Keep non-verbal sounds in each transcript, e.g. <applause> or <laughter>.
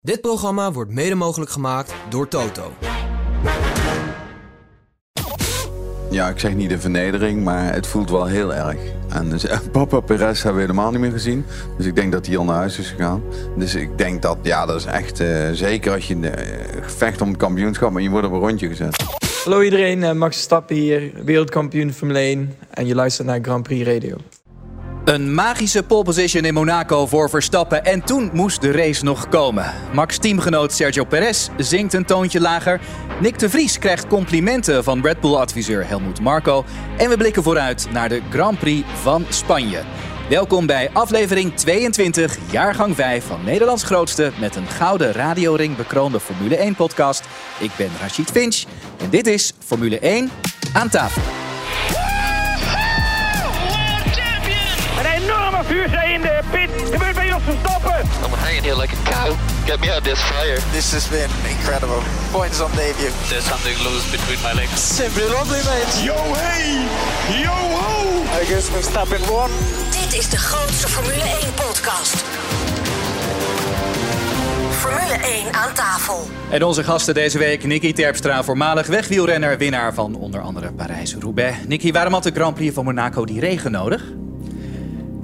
Dit programma wordt mede mogelijk gemaakt door Toto. Ja, ik zeg niet de vernedering, maar het voelt wel heel erg. En dus, <laughs> Papa Perez hebben we helemaal niet meer gezien. Dus ik denk dat hij al naar huis is gegaan. Dus ik denk dat, ja, dat is echt uh, zeker als je uh, vecht om het kampioenschap, maar je wordt op een rondje gezet. Hallo iedereen, Max Stappen hier, wereldkampioen Formule 1. En je luistert naar Grand Prix Radio. Een magische pole position in Monaco voor Verstappen en toen moest de race nog komen. Max teamgenoot Sergio Perez zingt een toontje lager. Nick de Vries krijgt complimenten van Red Bull-adviseur Helmut Marko. En we blikken vooruit naar de Grand Prix van Spanje. Welkom bij aflevering 22, jaargang 5 van Nederlands grootste met een gouden radioring bekroonde Formule 1 podcast. Ik ben Rachid Finch en dit is Formule 1 aan tafel. Vuurzee in de pit. Gebeurt bij ons Verstappen. I'm hanging here like a cow. Get me out of this fire. This has been incredible. Points on debut. There's something loose between my legs. Simply lovely, mate. Yo, hey! Yo, ho! I guess Verstappen won. Dit is de grootste Formule 1 podcast. Formule 1 aan tafel. En onze gasten deze week, Nicky Terpstra, voormalig wegwielrenner, winnaar van onder andere Parijs-Roubaix. Nicky, waarom had de Grand Prix van Monaco die regen nodig?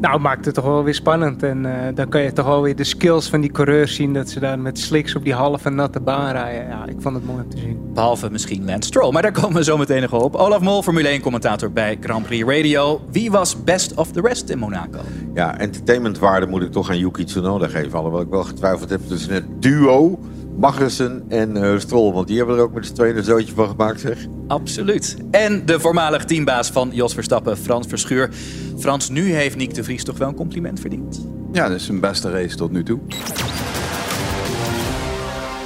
Nou, maakt het toch wel weer spannend. En uh, dan kan je toch wel weer de skills van die coureurs zien. Dat ze daar met slicks op die halve natte baan rijden. Ja, ik vond het mooi om te zien. Behalve misschien Lance Stroll, maar daar komen we zo meteen nog op. Olaf Mol, Formule 1-commentator bij Grand Prix Radio. Wie was best of the rest in Monaco? Ja, entertainmentwaarde moet ik toch aan Yuki Tsunoda geven. Alhoewel ik wel getwijfeld heb tussen het duo Magnussen en uh, Stroll. Want die hebben er ook met z'n tweeën een zootje van gemaakt, zeg. Absoluut. En de voormalig teambaas van Jos Verstappen, Frans Verschuur. Frans, nu heeft Nick de Vries toch wel een compliment verdiend? Ja, dat is zijn beste race tot nu toe.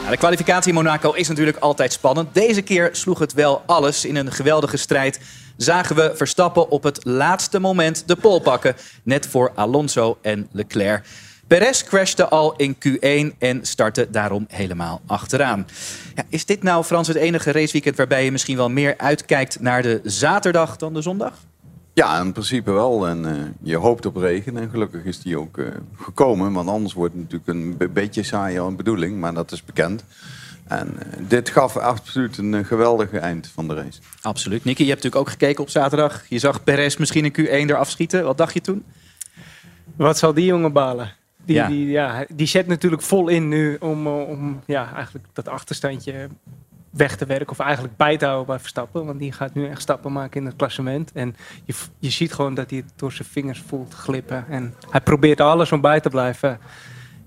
Nou, de kwalificatie in Monaco is natuurlijk altijd spannend. Deze keer sloeg het wel alles. In een geweldige strijd zagen we Verstappen op het laatste moment de pol pakken. Net voor Alonso en Leclerc. Perez crashte al in Q1 en startte daarom helemaal achteraan. Ja, is dit nou, Frans, het enige raceweekend waarbij je misschien wel meer uitkijkt naar de zaterdag dan de zondag? Ja, in principe wel. En uh, je hoopt op regen. En gelukkig is die ook uh, gekomen. Want anders wordt het natuurlijk een beetje saai een bedoeling. Maar dat is bekend. En uh, dit gaf absoluut een geweldige eind van de race. Absoluut. Nicky, je hebt natuurlijk ook gekeken op zaterdag. Je zag Perez misschien in Q1 eraf schieten. Wat dacht je toen? Wat zal die jongen balen? Die, ja. Die, ja, die zet natuurlijk vol in nu om, om ja, eigenlijk dat achterstandje weg te werken. Of eigenlijk bij te houden bij Verstappen. Want die gaat nu echt stappen maken in het klassement. En je, je ziet gewoon dat hij het door zijn vingers voelt glippen. En hij probeert alles om bij te blijven.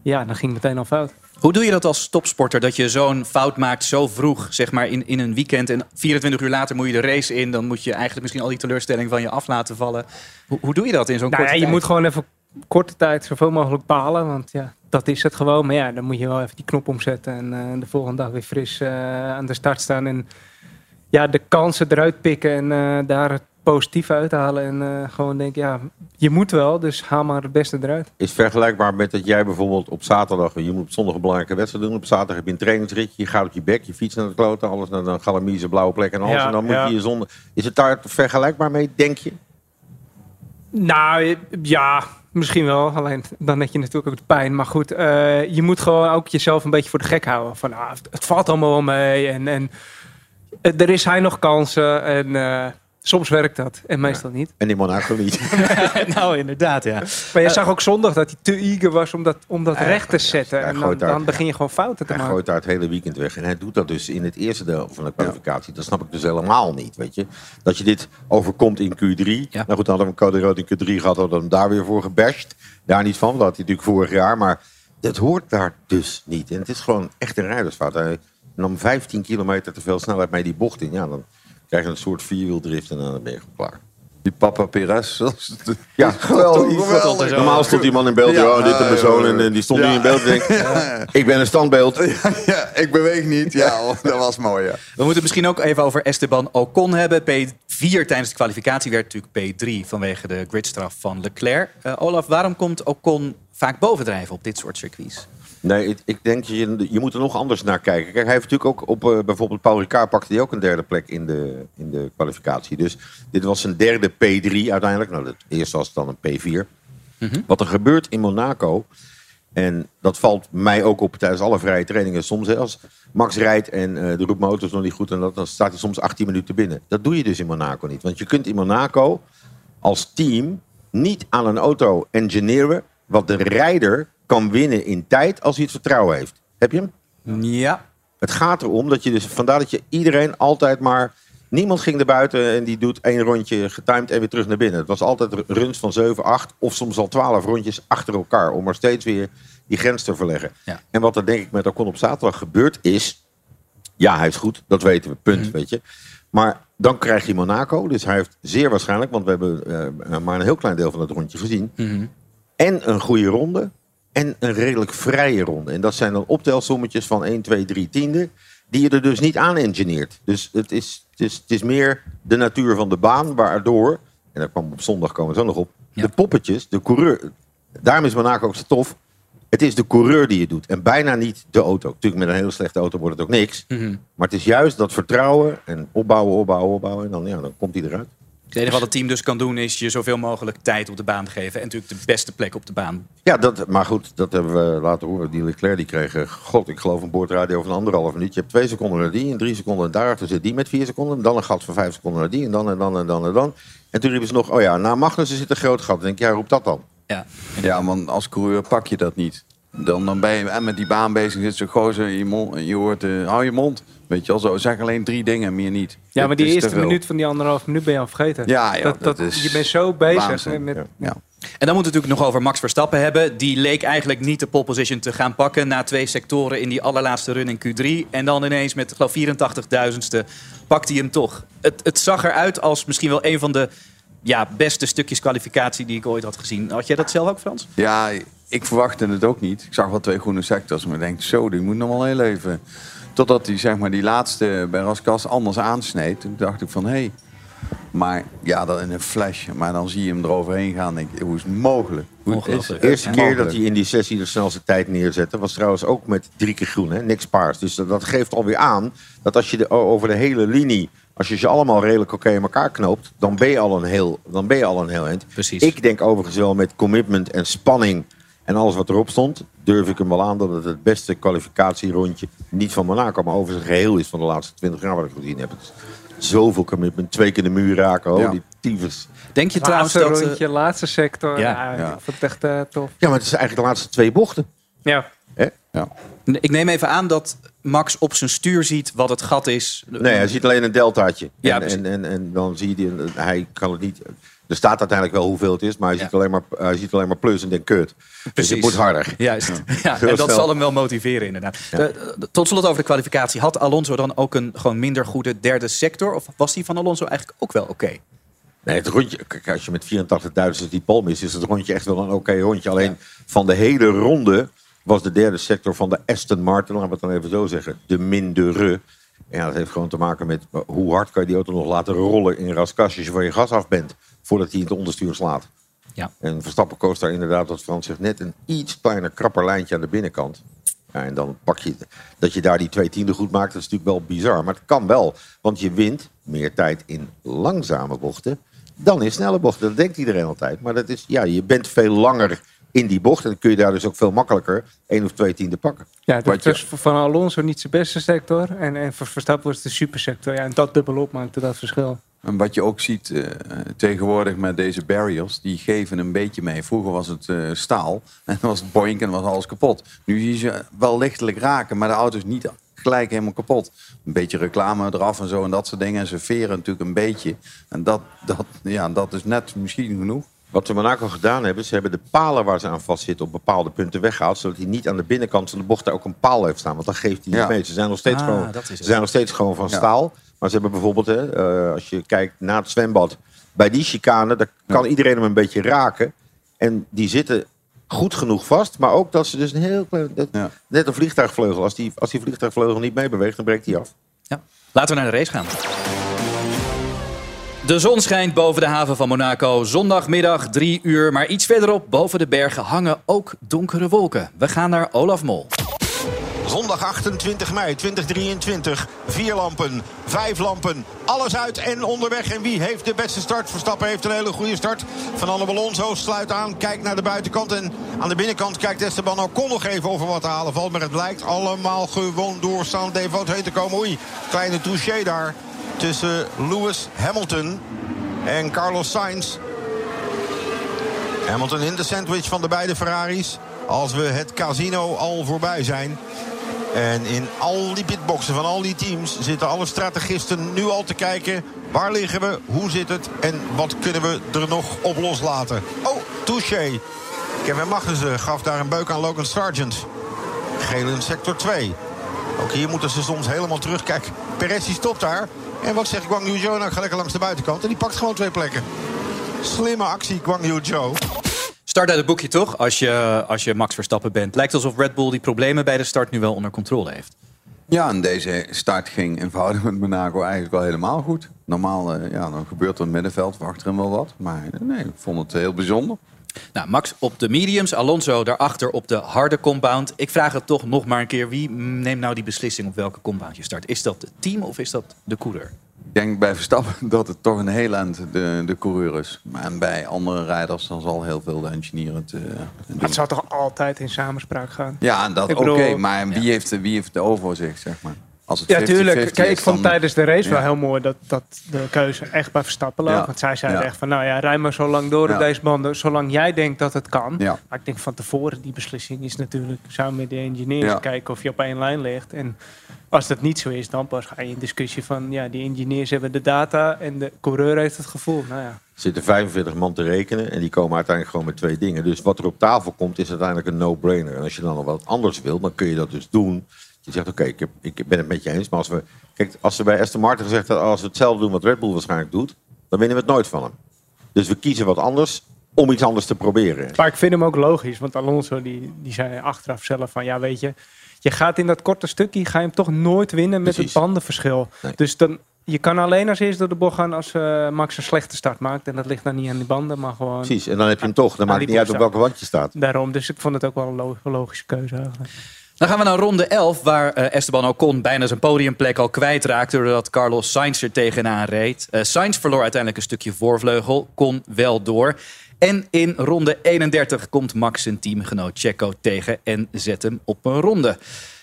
Ja, dan ging het meteen al fout. Hoe doe je dat als topsporter? Dat je zo'n fout maakt zo vroeg, zeg maar in, in een weekend. En 24 uur later moet je de race in. Dan moet je eigenlijk misschien al die teleurstelling van je af laten vallen. Hoe, hoe doe je dat in zo'n nou, korte ja, tijd? Je moet gewoon even korte tijd zoveel mogelijk palen. Want ja, dat is het gewoon. Maar ja, dan moet je wel even die knop omzetten. En uh, de volgende dag weer fris uh, aan de start staan. En ja, de kansen eruit pikken. En uh, daar het positief uithalen. En gewoon denken, ja, je moet wel. Dus haal maar het beste eruit. Is vergelijkbaar met dat jij bijvoorbeeld op zaterdag... Je moet op zondag een belangrijke wedstrijd doen. Op zaterdag heb je een trainingsritje. Je gaat op je bek. Je fietst naar de kloten. Alles naar de Galamise, blauwe plek en alles. Ja, en dan moet ja. je je zondag... Is het daar vergelijkbaar mee, denk je? Nou, ja, Misschien wel, alleen dan heb je natuurlijk ook de pijn. Maar goed, uh, je moet gewoon ook jezelf een beetje voor de gek houden. Van, ah, het valt allemaal wel mee en, en er is hij nog kansen. En uh, soms werkt dat en meestal ja. niet. En in Monaco niet. <laughs> nou, inderdaad, ja. Maar je uh, zag ook zondag dat hij te eager was om dat, om dat recht te zetten. Ja, en dan, dan, begin je gewoon fouten te hij maken. Hij gooit daar het hele weekend weg. En hij doet dat dus in het eerste deel van de kwalificatie. Dat snap ik dus helemaal niet, weet je. Dat je dit overkomt in Q3. Ja. Nou goed, dan hadden we een code rood in Q3 gehad. Hadden we hem daar weer voor gebashed. Daar niet van, dat had hij natuurlijk vorig jaar. Maar dat hoort daar dus niet. En het is gewoon echt een rijdersfout. Hij nam 15 kilometer te veel snelheid mee die bocht in. Ja, dan krijg je een soort vierwieldrift en dan ben je klaar. Die papa Perez. <laughs> Ja, geweldig. geweldig. Normaal stond die man in beeld. Ja, oh, dit een persoon. En uh, die stond ja. nu in beeld. Denk, <laughs> ja. Ik ben een standbeeld. Ja, ja, ik beweeg niet. Ja, dat was mooi. Ja. We moeten het misschien ook even over Esteban Ocon hebben. P4 tijdens de kwalificatie werd natuurlijk P3 vanwege de gridstraf van Leclerc. Uh, Olaf, waarom komt Ocon vaak bovendrijven op dit soort circuits? Nee, ik, ik denk, je, je moet er nog anders naar kijken. Kijk, hij heeft natuurlijk ook op uh, bijvoorbeeld Paul Ricard pakte hij ook een derde plek in de, in de kwalificatie. Dus dit was zijn derde P3 uiteindelijk. Nou, het eerste was dan een P4. Mm -hmm. Wat er gebeurt in Monaco En dat valt mij ook op tijdens alle vrije trainingen. Soms als Max rijdt en eh, de roept mijn nog niet goed... En dat, dan staat hij soms 18 minuten binnen. Dat doe je dus in Monaco niet. Want je kunt in Monaco als team niet aan een auto engineeren... wat de rijder kan winnen in tijd als hij het vertrouwen heeft. Heb je hem? Ja. Het gaat erom dat je dus... Vandaar dat je iedereen altijd maar... Niemand ging er buiten en die doet één rondje getimed en weer terug naar binnen. Het was altijd runs van 7, 8 of soms al 12 rondjes achter elkaar. Om maar steeds weer die grens te verleggen. Ja. En wat er denk ik met Ocon op zaterdag gebeurd is... Ja, hij is goed, dat weten we, punt, Mhm. weet je. Maar dan krijg je Monaco. Dus hij heeft zeer waarschijnlijk, want we hebben eh, maar een heel klein deel van het rondje gezien. Mhm. En een goede ronde. En een redelijk vrije ronde. En dat zijn dan optelsommetjes van 1, 2, 3 tiende. Die je er dus niet aan engineert. Dus het is, het, is, het is meer de natuur van de baan. Waardoor, en daar kwam op zondag komen we zo nog op. Ja. De poppetjes, de coureur. Daarom is Monaco ook zo tof. Het is de coureur die je doet. En bijna niet de auto. Natuurlijk met een hele slechte auto wordt het ook niks. Mhm. Maar het is juist dat vertrouwen. En opbouwen, opbouwen, opbouwen. En dan, ja, dan komt hij eruit. Het enige wat het team dus kan doen is je zoveel mogelijk tijd op de baan geven. En natuurlijk de beste plek op de baan. Ja, dat, maar goed, dat hebben we laten horen. Die Leclerc die kreeg, eh, god, ik geloof een boordradio van anderhalf minuut. Je hebt twee seconden naar die en drie seconden en daarachter zit die met vier seconden. En dan een gat van vijf seconden naar die en dan en dan en dan en dan. En toen riepen ze nog, oh ja, na Magnussen zit een groot gat. Dan denk ik, ja, roep dat dan. Ja. Ja, want als coureur pak je dat niet. Dan, dan ben je en met die baan bezig, zit zo gozer in je mond. en Je hoort, eh, hou je mond. Weet je wel, zo zeg alleen drie dingen, meer niet. Ja, maar die eerste minuut van die anderhalf minuut ben je al vergeten. Ja, ja, dat, dat dat, is je bent zo bezig waanzin. met... Ja. Ja. En dan moeten we het natuurlijk nog over Max Verstappen hebben. Die leek eigenlijk niet de pole position te gaan pakken na twee sectoren in die allerlaatste run in Q3. En dan ineens met, ik geloof 84.000ste, pakt hij hem toch. Het, het zag eruit als misschien wel een van de ja, beste stukjes kwalificatie die ik ooit had gezien. Had jij dat zelf ook, Frans? Ja, ik verwachtte het ook niet. Ik zag wel twee groene sectors, maar ik denk, zo, die moet nog wel heel even. Totdat hij zeg maar, die laatste bij Raskas anders aansneed. Toen dacht ik van, hé. Hey. Maar ja, dat in een flash. Maar dan zie je hem eroverheen gaan. Denk ik, hoe is het mogelijk? Hoe is Ongelooflijk. De eerste het keer mogelijk? dat hij in die sessie de snelste tijd neerzette, was trouwens ook met drie keer groen, hè? niks paars. Dus dat, dat geeft alweer aan dat als je de, over de hele linie, als je ze allemaal redelijk oké in elkaar knoopt, dan ben je al een heel, dan ben je al een heel eind. Precies. Ik denk overigens wel met commitment en spanning en alles wat erop stond, durf ik hem wel aan dat het het beste kwalificatierondje, niet van Monaco, maar over zijn geheel is van de laatste 20 jaar wat ik gezien heb. Is zoveel commitment, twee keer de muur raken, holy Ja. tyfus. Denk je trouwens Laatste dat... eh, rondje, laatste sector. Ja. Ja, ik vond het echt eh, tof. Ja, maar het is eigenlijk de laatste twee bochten. Ja. Hè? Ja. ik neem even aan dat Max op zijn stuur ziet wat het gat is. Nee, hij ziet alleen een deltaatje. Ja, en, en, en dan zie je, die, hij kan het niet... Er staat uiteindelijk wel hoeveel het is, maar hij, Ja. ziet, alleen maar, hij ziet alleen maar plus en denkt kut. Dus Precies. het moet harder. Juist. Ja, <laughs> en dat zal hem wel motiveren, inderdaad. De- de- tot slot over de kwalificatie. Had Alonso dan ook een gewoon minder goede derde sector? Of was die van Alonso eigenlijk ook wel oké? Nee, het rondje, kijk, als je met 84.000 die pol mist, is het rondje echt wel een oké rondje. Alleen van de hele ronde was de derde sector van de Aston Martin, laten we het dan even zo zeggen, de mindere. Ja, dat heeft gewoon te maken met uh, hoe hard kan je die auto nog laten rollen in Raskas als je van je gas af bent, voordat hij in het onderstuur slaat. Ja. En Verstappen koos daar inderdaad, wat Frans zegt, net een iets kleiner krapper lijntje aan de binnenkant. Ja, en dan pak je dat je daar die twee tienden goed maakt, dat is natuurlijk wel bizar. Maar het kan wel, want je wint meer tijd in langzame bochten dan in snelle bochten. Dat denkt iedereen altijd. Maar dat is, ja, je bent veel langer in die bocht en dan kun je daar dus ook veel makkelijker één of twee tienden pakken. Ja, je- was voor van Alonso niet zijn beste sector. En, en voor Verstappen was het de supersector. Ja, en dat dubbelop maakte dat verschil. En wat je ook ziet eh, tegenwoordig met deze barriers, die geven een beetje mee. Vroeger was het eh, staal en dan was het boink en was alles kapot. Nu zie je ze wel lichtelijk raken, maar de auto is niet gelijk helemaal kapot. Een beetje reclame eraf en zo en dat soort dingen. En ze veren natuurlijk een beetje. En dat, dat, ja, dat is net misschien genoeg. Wat ze Monaco gedaan hebben, ze hebben de palen waar ze aan vastzitten op bepaalde punten weggehaald. Zodat hij niet aan de binnenkant van de bocht daar ook een paal heeft staan. Want dan geeft hij niet Ja. mee. Ze zijn nog steeds, Ah, gewoon, ze zijn nog steeds gewoon van Ja. staal. Maar ze hebben bijvoorbeeld, hè, eh, als je kijkt naar het zwembad. Bij die chicane, daar kan iedereen hem een beetje raken. En die zitten goed genoeg vast. Maar ook dat ze dus een heel klein... dat- Ja. Net een vliegtuigvleugel. Als die, als die vliegtuigvleugel niet meebeweegt, dan breekt hij af. Ja. Laten we naar de race gaan. De zon schijnt boven de haven van Monaco. Zondagmiddag, drie uur. Maar iets verderop, boven de bergen, hangen ook donkere wolken. We gaan naar Olaf Mol. Zondag 28 mei 2023. Vier lampen, vijf lampen, alles uit en onderweg. En wie heeft de beste start? Verstappen heeft een hele goede start. Van Anne Alonso sluit aan, kijkt naar de buitenkant. En aan de binnenkant kijkt Esteban Ocon nog even over wat te halen valt. Maar het blijkt allemaal gewoon door San heen te komen. Oei, kleine touché daar tussen Lewis Hamilton en Carlos Sainz. Hamilton in de sandwich van de beide Ferraris. Als we het casino al voorbij zijn. En in al die pitboxen van al die teams zitten alle strategisten nu al te kijken. Waar liggen we? Hoe zit het? En wat kunnen we er nog op loslaten? Oh, touché. Kevin Magnussen gaf daar een beuk aan Logan Sargent. Geel in sector 2. Ook hier moeten ze soms helemaal terugkijken. Perez die stopt daar. En wat zegt Guang Yu Zhou? Nou, ga lekker langs de buitenkant. En die pakt gewoon twee plekken. Slimme actie, Guang Yu Zhou. Start uit het boekje toch, als je, als je Max Verstappen bent. Lijkt alsof Red Bull die problemen bij de start nu wel onder controle heeft. Ja, en deze start ging eenvoudig met Monaco eigenlijk wel helemaal goed. Normaal uh, ja, dan gebeurt er in het middenveld of achterin wel wat. Maar nee, ik vond het heel bijzonder. Nou, Max op de mediums, Alonso daarachter op de harde compound. Ik vraag het toch nog maar een keer. Wie neemt nou die beslissing op welke compound je start? Is dat het team of is dat de coureur? Ik denk bij Verstappen <laughs> dat het toch een heel eind de, de coureur is. En bij andere rijders dan zal heel veel de engineer het uh, doen. Het zou toch altijd in samenspraak gaan? Ja, dat oké. maar wie, ja. heeft, wie heeft de overzicht, zeg maar? Als het ja, tuurlijk. Kijk, ik vond tijdens de race ja. wel heel mooi dat, dat de keuze echt bij Verstappen lag. Ja. Want zij zeiden echt van, nou ja, rij maar zo lang door op deze banden, zolang jij denkt dat het kan. Maar ik denk van tevoren, die beslissing is natuurlijk samen met de engineers kijken of je op één lijn ligt. En als dat niet zo is, dan pas ga je in discussie van, ja, die engineers hebben de data en de coureur heeft het gevoel. Nou ja. Er zitten 45 man te rekenen en die komen uiteindelijk gewoon met twee dingen. Dus wat er op tafel komt is uiteindelijk een no-brainer. En als je dan nog wat anders wil, dan kun je dat dus doen. Je zegt, oké, okay, ik, ik ben het met je eens. Maar als we, kijk, als we bij Aston Martin gezegd hadden... als we hetzelfde doen wat Red Bull waarschijnlijk doet... dan winnen we het nooit van hem. Dus we kiezen wat anders om iets anders te proberen. Maar ik vind hem ook logisch. Want Alonso die, die zei achteraf zelf van... ja, weet je, je gaat in dat korte stukje... ga je hem toch nooit winnen met Precies. het bandenverschil. Nee. Dus dan, je kan alleen als eerst door de bocht gaan als uh, Max een slechte start maakt. En dat ligt dan niet aan die banden, maar gewoon... Precies, en dan heb je hem toch. Dan maakt het niet uit op welke wand je staat. Daarom, dus ik vond het ook wel een logische keuze eigenlijk. Dan gaan we naar ronde 11, waar uh, Esteban Ocon bijna zijn podiumplek al kwijtraakte... doordat Carlos Sainz er tegenaan reed. Uh, Sainz verloor uiteindelijk een stukje voorvleugel, kon wel door. En in ronde 31 komt Max zijn teamgenoot Checo tegen en zet hem op een ronde.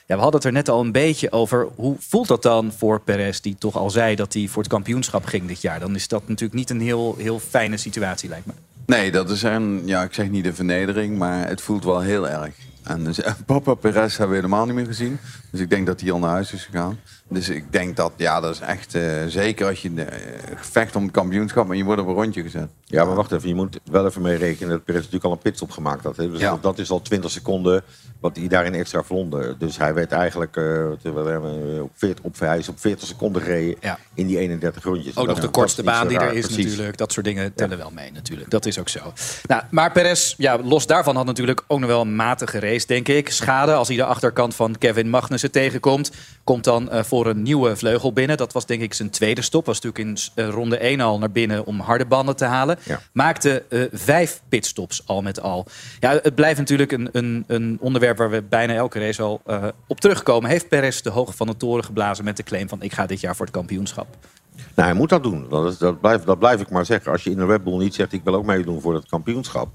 Ja, we hadden het er net al een beetje over. Hoe voelt dat dan voor Perez, die toch al zei dat hij voor het kampioenschap ging dit jaar? Dan is dat natuurlijk niet een heel, heel fijne situatie, lijkt me. Nee, dat is een, ja, ik zeg niet de vernedering, maar het voelt wel heel erg. En <laughs> Papa Perez hebben we helemaal niet meer gezien. Dus ik denk dat hij al naar huis is gegaan. Dus ik denk dat, ja, dat is echt uh, zeker als je uh, vecht om het kampioenschap, maar je wordt op een rondje gezet. Ja, maar wacht even, je moet wel even mee rekenen dat Perez natuurlijk al een pitstop gemaakt had. Hè? Dus ja. dat is al 20 seconden wat hij daarin extra verlonden. Dus hij werd eigenlijk uh, op, 40, op, hij is op 40 seconden gereden ja. in die 31 rondjes. Ook nog de kortste baan die er is Precies. natuurlijk. Dat soort dingen tellen ja. wel mee natuurlijk. Dat is ook zo. Nou, maar Perez, ja, los daarvan had natuurlijk ook nog wel een matige race, denk ik. Schade als hij de achterkant van Kevin Magnussen tegenkomt. Komt dan uh, voor een nieuwe vleugel binnen. Dat was denk ik zijn tweede stop. Was natuurlijk in uh, ronde 1 al naar binnen om harde banden te halen. Ja. Maakte uh, vijf pitstops al met al. Ja, het blijft natuurlijk een, een, een onderwerp waar we bijna elke race al op terugkomen. Heeft Perez de hoogte van de toren geblazen met de claim van ik ga dit jaar voor het kampioenschap? Nou, hij moet dat doen. Dat, is, dat, blijf, dat blijf ik maar zeggen. Als je in een Red Bull niet zegt ik wil ook meedoen voor het kampioenschap.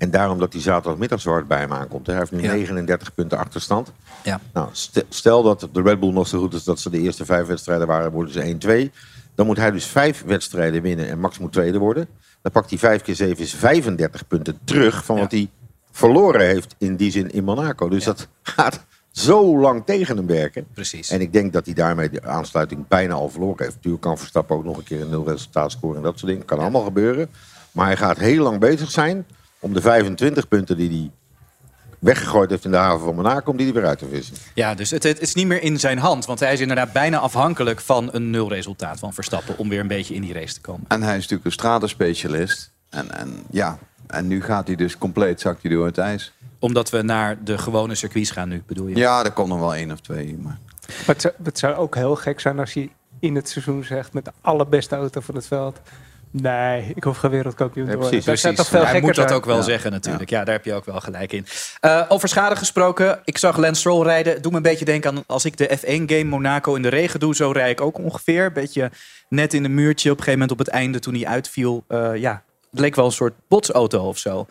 En daarom dat hij zaterdagmiddag zo hard bij hem aankomt. Hij heeft nu ja. 39 punten achterstand. Ja. Nou, stel dat de Red Bull nog zo goed is dat ze de eerste vijf wedstrijden waren, worden ze 1-2. Dan moet hij dus vijf wedstrijden winnen en Max moet tweede worden. Dan pakt hij vijf keer zeven is 35 punten terug van ja. wat hij verloren heeft in die zin in Monaco. Dus ja. dat gaat zo lang tegen hem werken. Precies. En ik denk dat hij daarmee de aansluiting bijna al verloren heeft. Natuurlijk kan Verstappen ook nog een keer een nul resultaat scoren en dat soort dingen. Kan allemaal gebeuren. Maar hij gaat heel lang bezig zijn om de 25 punten die hij weggegooid heeft in de haven van Monaco, om die weer uit te vissen. Ja, dus het, het, is niet meer in zijn hand. Want hij is inderdaad bijna afhankelijk van een nulresultaat van Verstappen... om weer een beetje in die race te komen. En hij is natuurlijk een stratenspecialist. En, en ja, en nu gaat hij dus compleet, zakt hij door het ijs. Omdat we naar de gewone circuits gaan nu, bedoel je? Ja, er komt nog wel één of twee. Maar... Maar het, zou, het zou ook heel gek zijn als hij in het seizoen zegt... met de allerbeste auto van het veld Nee, ik hoef geen wereldkampioen te Ja, worden. precies, Daar staat Precies. toch veel Hij moet dat ook wel Ja. zeggen natuurlijk. Ja. daar heb je ook wel gelijk in. Eh, over schade gesproken. Ik zag Lance Stroll rijden. Doe me een beetje denken aan als ik de F1-game Monaco in de regen doe. Zo rijd ik ook ongeveer. Beetje net in een muurtje. Op een gegeven moment op het einde toen hij uitviel. eh, ja, het leek wel een soort botsauto of zo.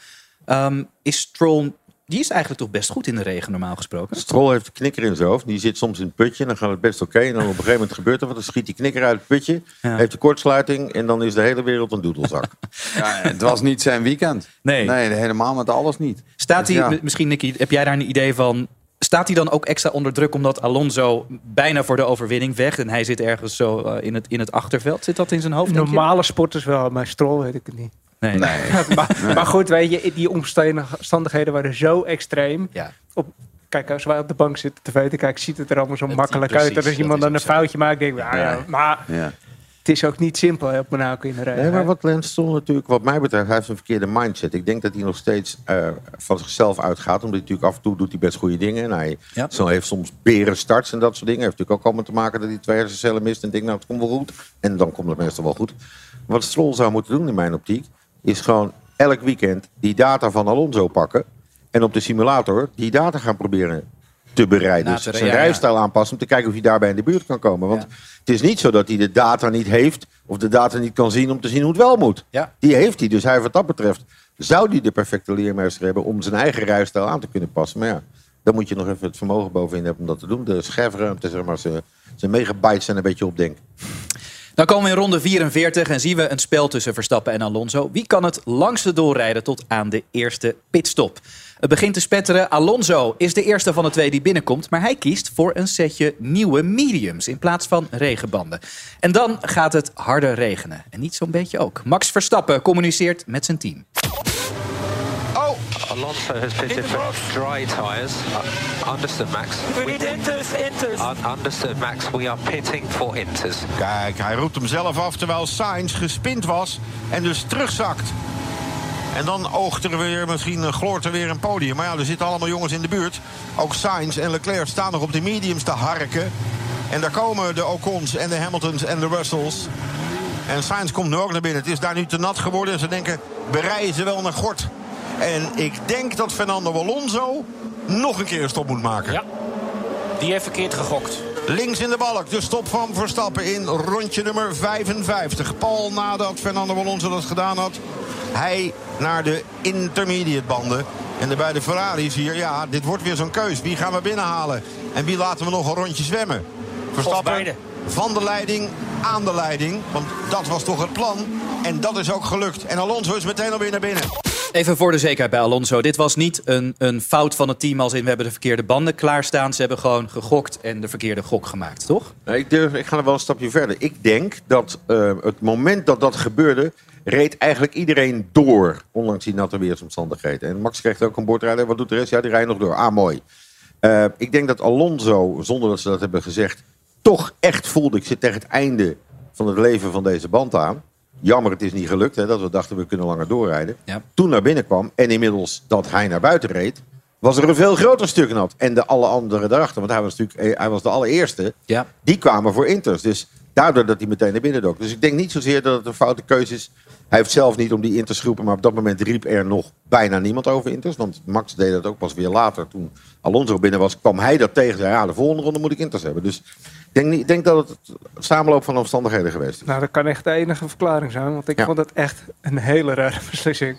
Ehm, is Stroll... Die is eigenlijk toch best goed in de regen normaal gesproken? Stroll heeft een knikker in zijn hoofd. Die zit soms in het putje en dan gaat het best oké. En dan op een gegeven moment gebeurt er wat. Dan schiet die knikker uit het putje. Ja. Heeft de kortsluiting. En dan is de hele wereld een doedelzak. <laughs> Ja, het was niet zijn weekend. Nee. Nee, helemaal met alles niet. Staat Dus hij, ja. misschien Nicky, heb jij daar een idee van? Staat hij dan ook extra onder druk omdat Alonso bijna voor de overwinning vecht en hij zit ergens zo eh, in, het, in het achterveld? Zit dat in zijn hoofd? Normale sporters wel, maar Stroll weet ik het niet. Nee. Nee. <laughs> maar, maar goed, weet je, die omstandigheden waren zo extreem. Ja. Op, kijk, als wij op de bank zitten tv te kijken, ziet het er allemaal zo Het- makkelijk precies, uit. En als dat iemand dan een foutje maakt, denk ik, ja, ja, Ja. maar Ja. het is ook niet simpel hè, op Monaco in de regen. Nee, maar wat Lance Stroll natuurlijk, wat mij betreft, hij heeft een verkeerde mindset. Ik denk dat hij nog steeds eh, van zichzelf uitgaat. Omdat hij natuurlijk af en toe doet hij best goede dingen. En hij Ja. zo heeft soms beren starts en dat soort dingen. Heeft natuurlijk ook allemaal te maken dat hij twee hersencellen mist. En denkt, nou, het komt wel goed. En dan komt het meestal wel goed. Wat Stroll zou moeten doen in mijn optiek, is gewoon elk weekend die data van Alonso pakken. En op de simulator die data gaan proberen te bereiden. Dus zijn rijstijl aanpassen om te kijken of hij daarbij in de buurt kan komen. Want Ja. het is niet zo dat hij de data niet heeft of de data niet kan zien om te zien hoe het wel moet. Ja. Die heeft hij. Dus hij wat dat betreft zou hij de perfecte leermeester hebben om zijn eigen rijstijl aan te kunnen passen. Maar ja, dan moet je nog even het vermogen bovenin hebben om dat te doen. De schijfruimte, zeg maar, zijn, zijn megabytes zijn een beetje opdenken. Dan komen we in ronde 44 en zien we een spel tussen Verstappen en Alonso. Wie kan het langste doorrijden tot aan de eerste pitstop? Het begint te spetteren. Alonso is de eerste van de twee die binnenkomt, maar hij kiest voor een setje nieuwe mediums in plaats van regenbanden. En dan gaat het harder regenen. En niet zo'n beetje ook. Max Verstappen communiceert met zijn team. Alonso has pitted for dry tyres. Uh, understood, Max. We need inters, inters. Un- understood, Max. We are pitting for inters. Kijk, hij roept hem zelf af terwijl Sainz gespind was en dus terugzakt. En dan oogt er weer, misschien gloort er weer een podium. Maar ja, er zitten allemaal jongens in de buurt. Ook Sainz en Leclerc staan nog op de mediums te harken. En daar komen de Ocons en de Hamiltons en de Russells. En Sainz komt nu ook naar binnen. Het is daar nu te nat geworden. En ze denken, bereiden ze wel naar Gort. En ik denk dat Fernando Alonso nog een keer een stop moet maken. Ja. Die heeft verkeerd gegokt. Links in de balk, de stop van Verstappen in rondje nummer 55. Paul nadat Fernando Alonso dat gedaan had. Hij naar de intermediate banden. En de beide Ferraris hier, ja, dit wordt weer zo'n keus. Wie gaan we binnenhalen? En wie laten we nog een rondje zwemmen? Verstappen van de leiding aan de leiding. Want dat was toch het plan. En dat is ook gelukt. En Alonso is meteen alweer naar binnen. Even voor de zekerheid bij Alonso. Dit was niet een, een fout van het team als in we hebben de verkeerde banden klaarstaan. Ze hebben gewoon gegokt en de verkeerde gok gemaakt, toch? Nee, ik, durf, ik ga er wel een stapje verder. Ik denk dat eh, het moment dat dat gebeurde, reed eigenlijk iedereen door. Ondanks die natte weersomstandigheden. En Max kreeg ook een bordrijder. Wat doet de rest? Ja, die rijdt nog door. Ah, mooi. Eh, ik denk dat Alonso, zonder dat ze dat hebben gezegd, toch echt voelde. Ik zit tegen het einde van het leven van deze band aan. Jammer, het is niet gelukt. Hè, dat we dachten we kunnen langer doorrijden. Ja. Toen naar binnen kwam en inmiddels dat hij naar buiten reed, was er een veel groter stuk nat. En de alle anderen daarachter, want hij was natuurlijk eh, hij was de allereerste. Ja. Die kwamen voor Inters. Dus daardoor dat hij meteen naar binnen dook. Dus ik denk niet zozeer dat het een foute keuze is. Hij heeft zelf niet om die Inters te roepen, maar op dat moment riep er nog bijna niemand over Inters. Want Max deed dat ook pas weer later. Toen Alonso binnen was, kwam hij dat tegen. Zei, ja, de volgende ronde moet ik Inters hebben. Dus denk, niet- ik denk dat het een samenloop van omstandigheden geweest is. Nou, dat kan echt de enige verklaring zijn, want ik Ja. vond het echt een hele rare <laughs> beslissing.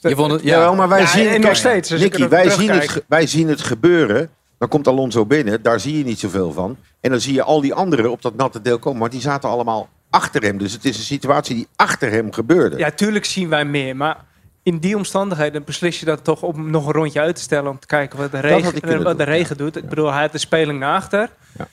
Je vond het, Ja, ja. maar wij Ja, zien en nog steeds, Nicky, wij, zien het, wij zien het gebeuren. Dan komt Alonso binnen, daar zie je niet zoveel van. En dan zie je al die anderen op dat natte deel komen. Maar die zaten allemaal achter hem. Dus het is een situatie die achter hem gebeurde. Ja, tuurlijk zien wij meer, maar in die omstandigheden beslis je dat toch om nog een rondje uit te stellen om te kijken wat de regen, wat de regen doet. Ik bedoel, hij had de speling naar achter. Ja.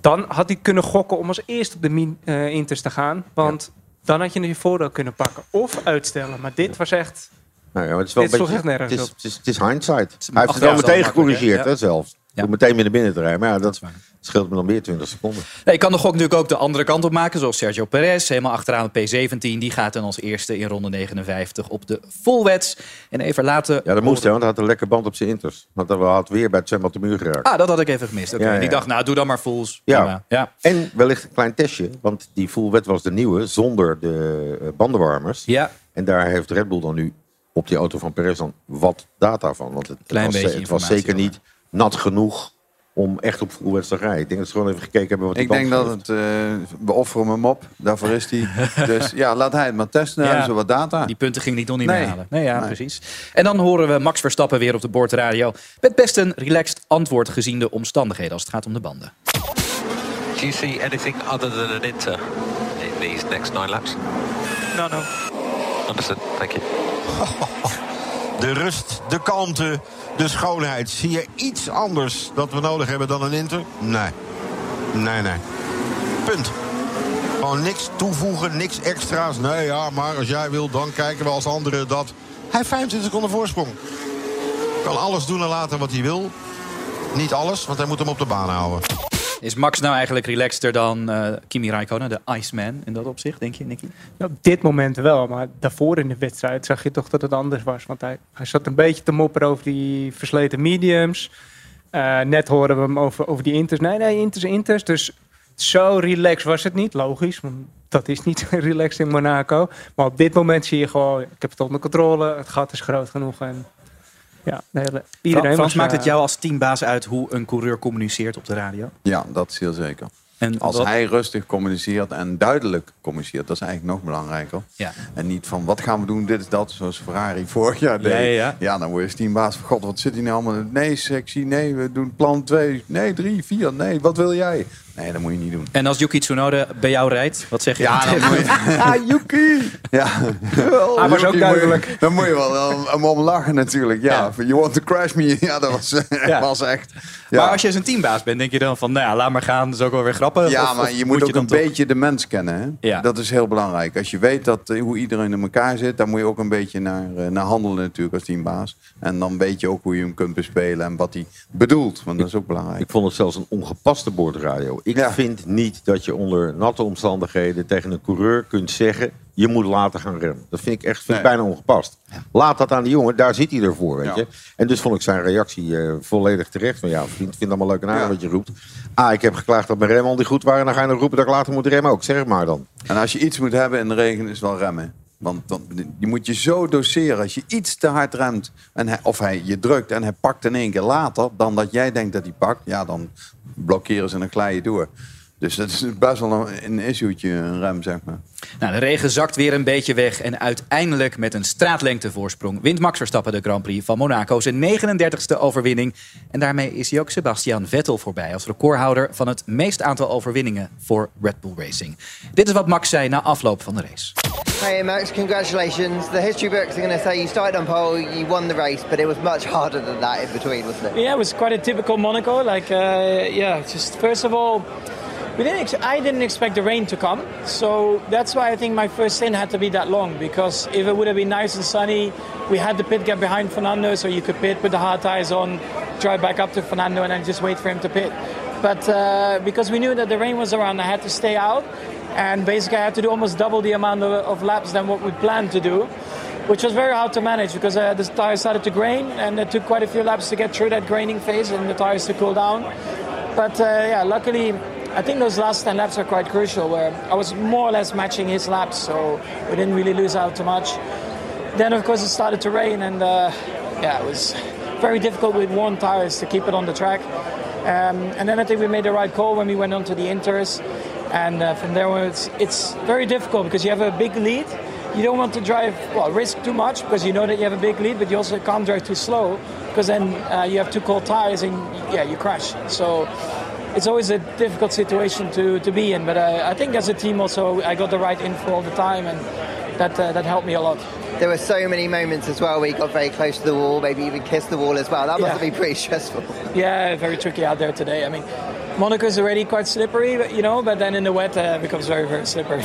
Dan had hij kunnen gokken om als eerste op de min, eh, Inters te gaan, want dan had je je voordeel kunnen pakken of uitstellen. Maar dit was echt. Nou ja, maar het is wel Dit een beetje, echt nergens het is, op. het is, het is hindsight. is Hij heeft het wel meteen gecorrigeerd, hè? hè, zelfs. Door meteen weer naar binnen te rijden. Maar ja, dat, is waar. Scheelt me dan weer 20 seconden. Nee, ik kan de gok natuurlijk ook de andere kant op maken. Zoals Sergio Perez, helemaal achteraan de P17. Die gaat dan als eerste in ronde 59 op de volwets. En even later... Ja, dat moest hij, want hij had een lekker band op zijn inters. Want hij had weer bij het de muur geraakt. Ah, dat had ik even gemist. Oké, Ja, ja. Die dacht, nou, doe dan maar fulls. Ja. Ja. En wellicht een klein testje, want die full wet was de nieuwe zonder de eh, bandenwarmers. Ja. En daar heeft Red Bull dan nu op die auto van Perez dan wat data van. Want het, Klein was, beetje het was zeker niet nat genoeg om echt op rijden. Ik denk dat ze gewoon even gekeken hebben wat die Ik denk dat het, eh, we offeren hem op, daarvoor is hij. <laughs> dus ja, laat hij het maar testen, Ja. hebben ze wat data. Die punten ging niet nog niet Nee. meer halen. Nee, ja, Nee. precies. En dan horen we Max Verstappen weer op de boordradio. Met best een relaxed antwoord gezien de omstandigheden als het gaat om de banden. Do you see anything other than an inter in these next nine laps? No, no. Understood. Thank you. <laughs> De rust, de kalmte, de schoonheid. Zie je iets anders dat we nodig hebben dan een Inter? Nee. Nee, nee. Punt. Gewoon niks toevoegen, niks extra's. Nee, ja, maar als jij wil, dan kijken we als anderen dat. Hij heeft 25 seconden voorsprong. Kan alles doen en laten wat hij wil. Niet alles, want hij moet hem op de baan houden. Is Max nou eigenlijk relaxter dan eh, Kimi Raikkonen, de Iceman, in dat opzicht, denk je, Nicky? Ja, op dit moment wel, maar daarvoor in de wedstrijd zag je toch dat het anders was. Want hij, hij zat een beetje te mopperen over die versleten mediums. Eh, net horen we hem over, over die inters. Nee, nee, inters, inters. Dus zo relaxed was het niet, logisch. Want dat is niet <laughs> relaxed in Monaco. Maar op dit moment zie je gewoon, ik heb het onder controle. Het gat is groot genoeg. En ja, hele, iedereen Frans, was, maakt het eh, jou als teambaas uit hoe een coureur communiceert op de radio? Ja, dat is heel zeker. En Als wat- hij rustig communiceert en duidelijk communiceert, dat is eigenlijk nog belangrijker. Ja. En niet van wat gaan we doen, dit is dat, zoals Ferrari <laughs> vorig jaar deed. Ja, ja, ja. dan word je teambaas van god, wat zit hier nou allemaal? Nee, sectie, nee, we doen plan 2, nee, 3, 4, nee, wat wil jij? Nee, dat moet je niet doen. En als Yuki Tsunoda bij jou rijdt, wat zeg je Ja, dan dan moet je... <laughs> Ah, Yuki! Ja. <laughs> Hij was ook duidelijk. moet je- Dan moet je wel om, om, om lachen natuurlijk. Ja, you want to crash me? <laughs> Ja, dat was, Ja. was echt... Ja. Maar als je zijn teambaas bent, denk je dan van, nou ja, laat maar gaan, dat is ook wel weer grappig. Ja, Of- maar je moet ook een toch- beetje de mens kennen. Hè? Ja. Dat is heel belangrijk. Als je weet dat, eh, hoe iedereen in elkaar zit, dan moet je ook een beetje naar, eh, naar handelen natuurlijk als teambaas. En dan weet je ook hoe je hem kunt bespelen en wat hij bedoelt. Want dat is ook belangrijk. Ik vond het zelfs een ongepaste boordradio. Ik Ja. vind niet dat je onder natte omstandigheden tegen een coureur kunt zeggen... je moet later gaan remmen. Dat vind ik echt vind ik Nee. bijna ongepast. Laat dat aan die jongen, daar zit hij ervoor, weet Ja. je. En dus vond ik zijn reactie eh, volledig terecht. Van ja, vriend, vind allemaal leuk en aardig wat je roept. Ah, ik heb geklaagd dat mijn remmen al niet goed waren... en dan ga je nog roepen dat ik later moet remmen ook. Zeg maar dan. En als je iets moet hebben in de regen, is wel remmen. Want dan, die moet je zo doseren. Als je iets te hard remt, en of hij je drukt en hij pakt in één keer later... dan dat jij denkt dat hij pakt, ja, dan blokkeren ze en dan je door. Dus dat is best wel een, een issue'tje, rem, zeg maar. Nou, de regen zakt weer een beetje weg. En uiteindelijk met een straatlengte voorsprong wint Max Verstappen de Grand Prix van Monaco. Zijn 39ste overwinning. En daarmee is hij ook Sebastian Vettel voorbij. Als recordhouder van het meest aantal overwinningen voor Red Bull Racing. Dit is wat Max zei na afloop van de race. Hey Max, congratulations. The history books are going to say you started on pole, you won the race, but it was much harder than that in between, wasn't it? Yeah, it was quite a typical Monaco. Like, uh, yeah, just first of all, we didn't. Ex- I didn't expect the rain to come, so that's why I think my first stint had to be that long. Because if it would have been nice and sunny, we had the pit gap behind Fernando, so you could pit, put the hard tires on, drive back up to Fernando, and then just wait for him to pit. But uh, because we knew that the rain was around, I had to stay out, and basically I had to do almost double the amount of, of laps than what we planned to do. Which was very hard to manage because uh, the tires started to grain and it took quite a few laps to get through that graining phase and the tires to cool down. But uh, yeah, luckily, I think those last 10 laps are quite crucial where I was more or less matching his laps, so we didn't really lose out too much. Then, of course, it started to rain, and uh, yeah, it was very difficult with worn tires to keep it on the track. Um, and then I think we made the right call when we went on to the Inters. And uh, from there on, it's, it's very difficult because you have a big lead. You don't want to drive, well, risk too much because you know that you have a big lead, but you also can't drive too slow because then uh, you have two cold tires and yeah, you crash. So it's always a difficult situation to, to be in. But uh, I think as a team also, I got the right info all the time and that, uh, that helped me a lot. There were so many moments as well where you got very close to the wall, maybe even kissed the wall as well. That must Yeah. have been pretty stressful. <laughs> Yeah, very tricky out there today. I mean, Monaco is already quite slippery, you know, but then in the wet uh, it becomes very, very slippery.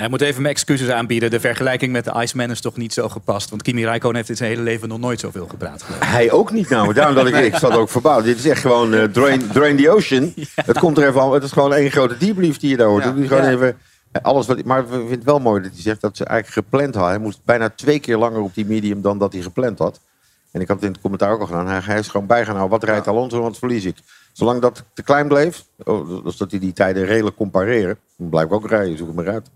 Hij moet even mijn excuses aanbieden. De vergelijking met de Iceman is toch niet zo gepast. Want Kimi Räikkönen heeft in zijn hele leven nog nooit zoveel gepraat. Hij ook niet nou. Daarom dat ik, ik zat ook verbaasd. Dit is echt gewoon eh, drain, drain the ocean. <laughs> Het komt er even al. Het is gewoon één grote debrief die je daar hoort. Ja. Gewoon Ja. even eh, alles wat. Maar we vinden het wel mooi dat hij zegt dat ze eigenlijk gepland had. Hij moest bijna twee keer langer op die medium dan dat hij gepland had. En ik had het in het commentaar ook al gedaan. Hij, hij is gewoon bij gaan houden. Wat rijdt Alonso wat verlies ik? Zolang dat te klein bleef, oh, dus dat hij die tijden redelijk kon pareren, dan blijf ik ook rijden. Zoek het maar uit.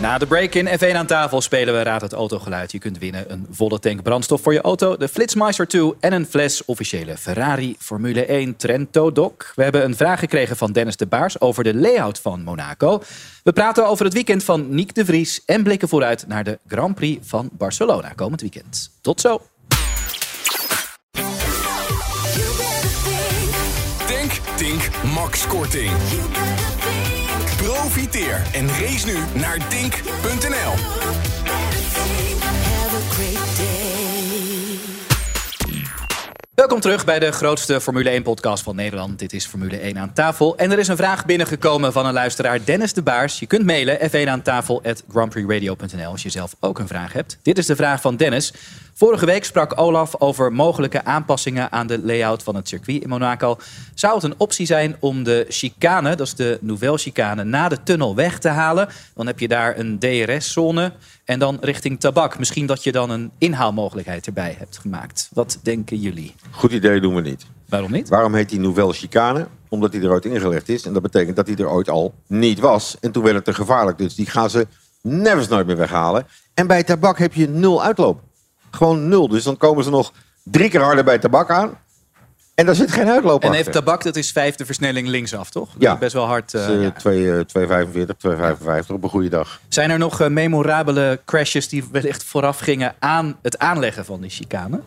Na de break in F1 aan tafel spelen we Raad het Autogeluid. Je kunt winnen een volle tank brandstof voor je auto, de Flitsmeister 2 en een fles officiële Ferrari Formule 1 Trento Doc. We hebben een vraag gekregen van Dennis de Baars over de layout van Monaco. We praten over het weekend van Nick de Vries en blikken vooruit naar de Grand Prix van Barcelona komend weekend. Tot zo! Tink, Max Korting. Profiteer en race nu naar tink.nl. Welkom terug bij de grootste Formule 1-podcast van Nederland. Dit is Formule 1 aan tafel. En er is een vraag binnengekomen van een luisteraar, Dennis de Baars. Je kunt mailen f1 aan als je zelf ook een vraag hebt. Dit is de vraag van Dennis. Vorige week sprak Olaf over mogelijke aanpassingen aan de layout van het circuit in Monaco. Zou het een optie zijn om de chicane, dat is de Nouvelle chicane, na de tunnel weg te halen? Dan heb je daar een DRS-zone en dan richting tabak. Misschien dat je dan een inhaalmogelijkheid erbij hebt gemaakt. Wat denken jullie? Goed idee doen we niet. Waarom niet? Waarom heet die Nouvelle Chicane? Omdat hij er ooit ingelegd is. En dat betekent dat hij er ooit al niet was. En toen werd het te gevaarlijk. Dus die gaan ze nevens nooit meer weghalen. En bij tabak heb je nul uitloop. Gewoon nul. Dus dan komen ze nog drie keer harder bij tabak aan. En daar zit geen uitloop En achter. heeft tabak, dat is vijfde versnelling linksaf, toch? Dat Ja. is best wel hard. eh, eh, ja. twee, eh, 2,45, 2,55 op een goede dag. Zijn er nog eh, memorabele crashes die wellicht vooraf gingen aan het aanleggen van die chicane?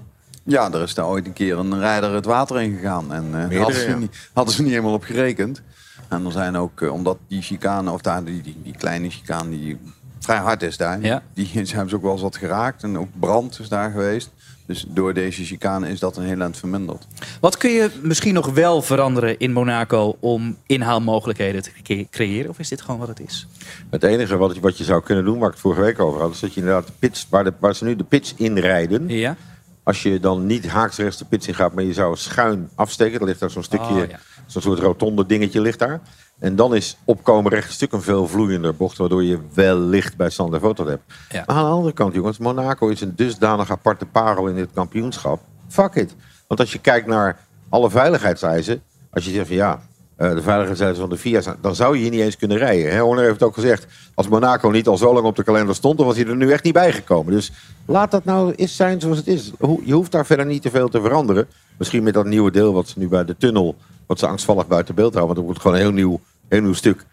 Ja, er is daar ooit een keer een rijder het water in gegaan. En eh Meerdere, hadden, ze ja. niet, hadden ze niet helemaal op gerekend. En er zijn ook, eh, omdat die chicane, of daar, die, die, die kleine chicane die vrij hard is daar. Ja. Die <laughs> hebben ze ook wel eens wat geraakt. En ook brand is daar geweest. Dus door deze chicane is dat een heel eind verminderd. Wat kun je misschien nog wel veranderen in Monaco om inhaalmogelijkheden te cre- creëren? Of is dit gewoon wat het is? Het enige wat, je- wat je zou kunnen doen, waar ik het vorige week over had, is dat je inderdaad de pits, waar, de, waar ze nu de pits inrijden. Ja. Als je dan niet haaksrechts de pits in gaat, maar je zou schuin afsteken. Er ligt daar zo'n stukje, Oh, ja. zo'n soort rotonde dingetje ligt daar. En dan is opkomen rechtstuk een veel vloeiender bocht, waardoor je wellicht bij Sander Foto hebt. Ja. Maar aan de andere kant, jongens, Monaco is een dusdanig aparte parel in dit kampioenschap. Fuck it. Want als je kijkt naar alle veiligheidseisen, als je zegt van ja, eh, de veiligheidseisen van de FIA, zijn, dan zou je hier niet eens kunnen rijden. Hè? Horner heeft het ook gezegd, als Monaco niet al zo lang op de kalender stond, dan was hij er nu echt niet bij gekomen. Dus laat dat nou eens zijn zoals het is. Je hoeft daar verder niet te veel te veranderen. Misschien met dat nieuwe deel wat ze nu bij de tunnel, wat ze angstvallig buiten beeld houden, want er wordt gewoon een heel nieuw, heel nieuw stuk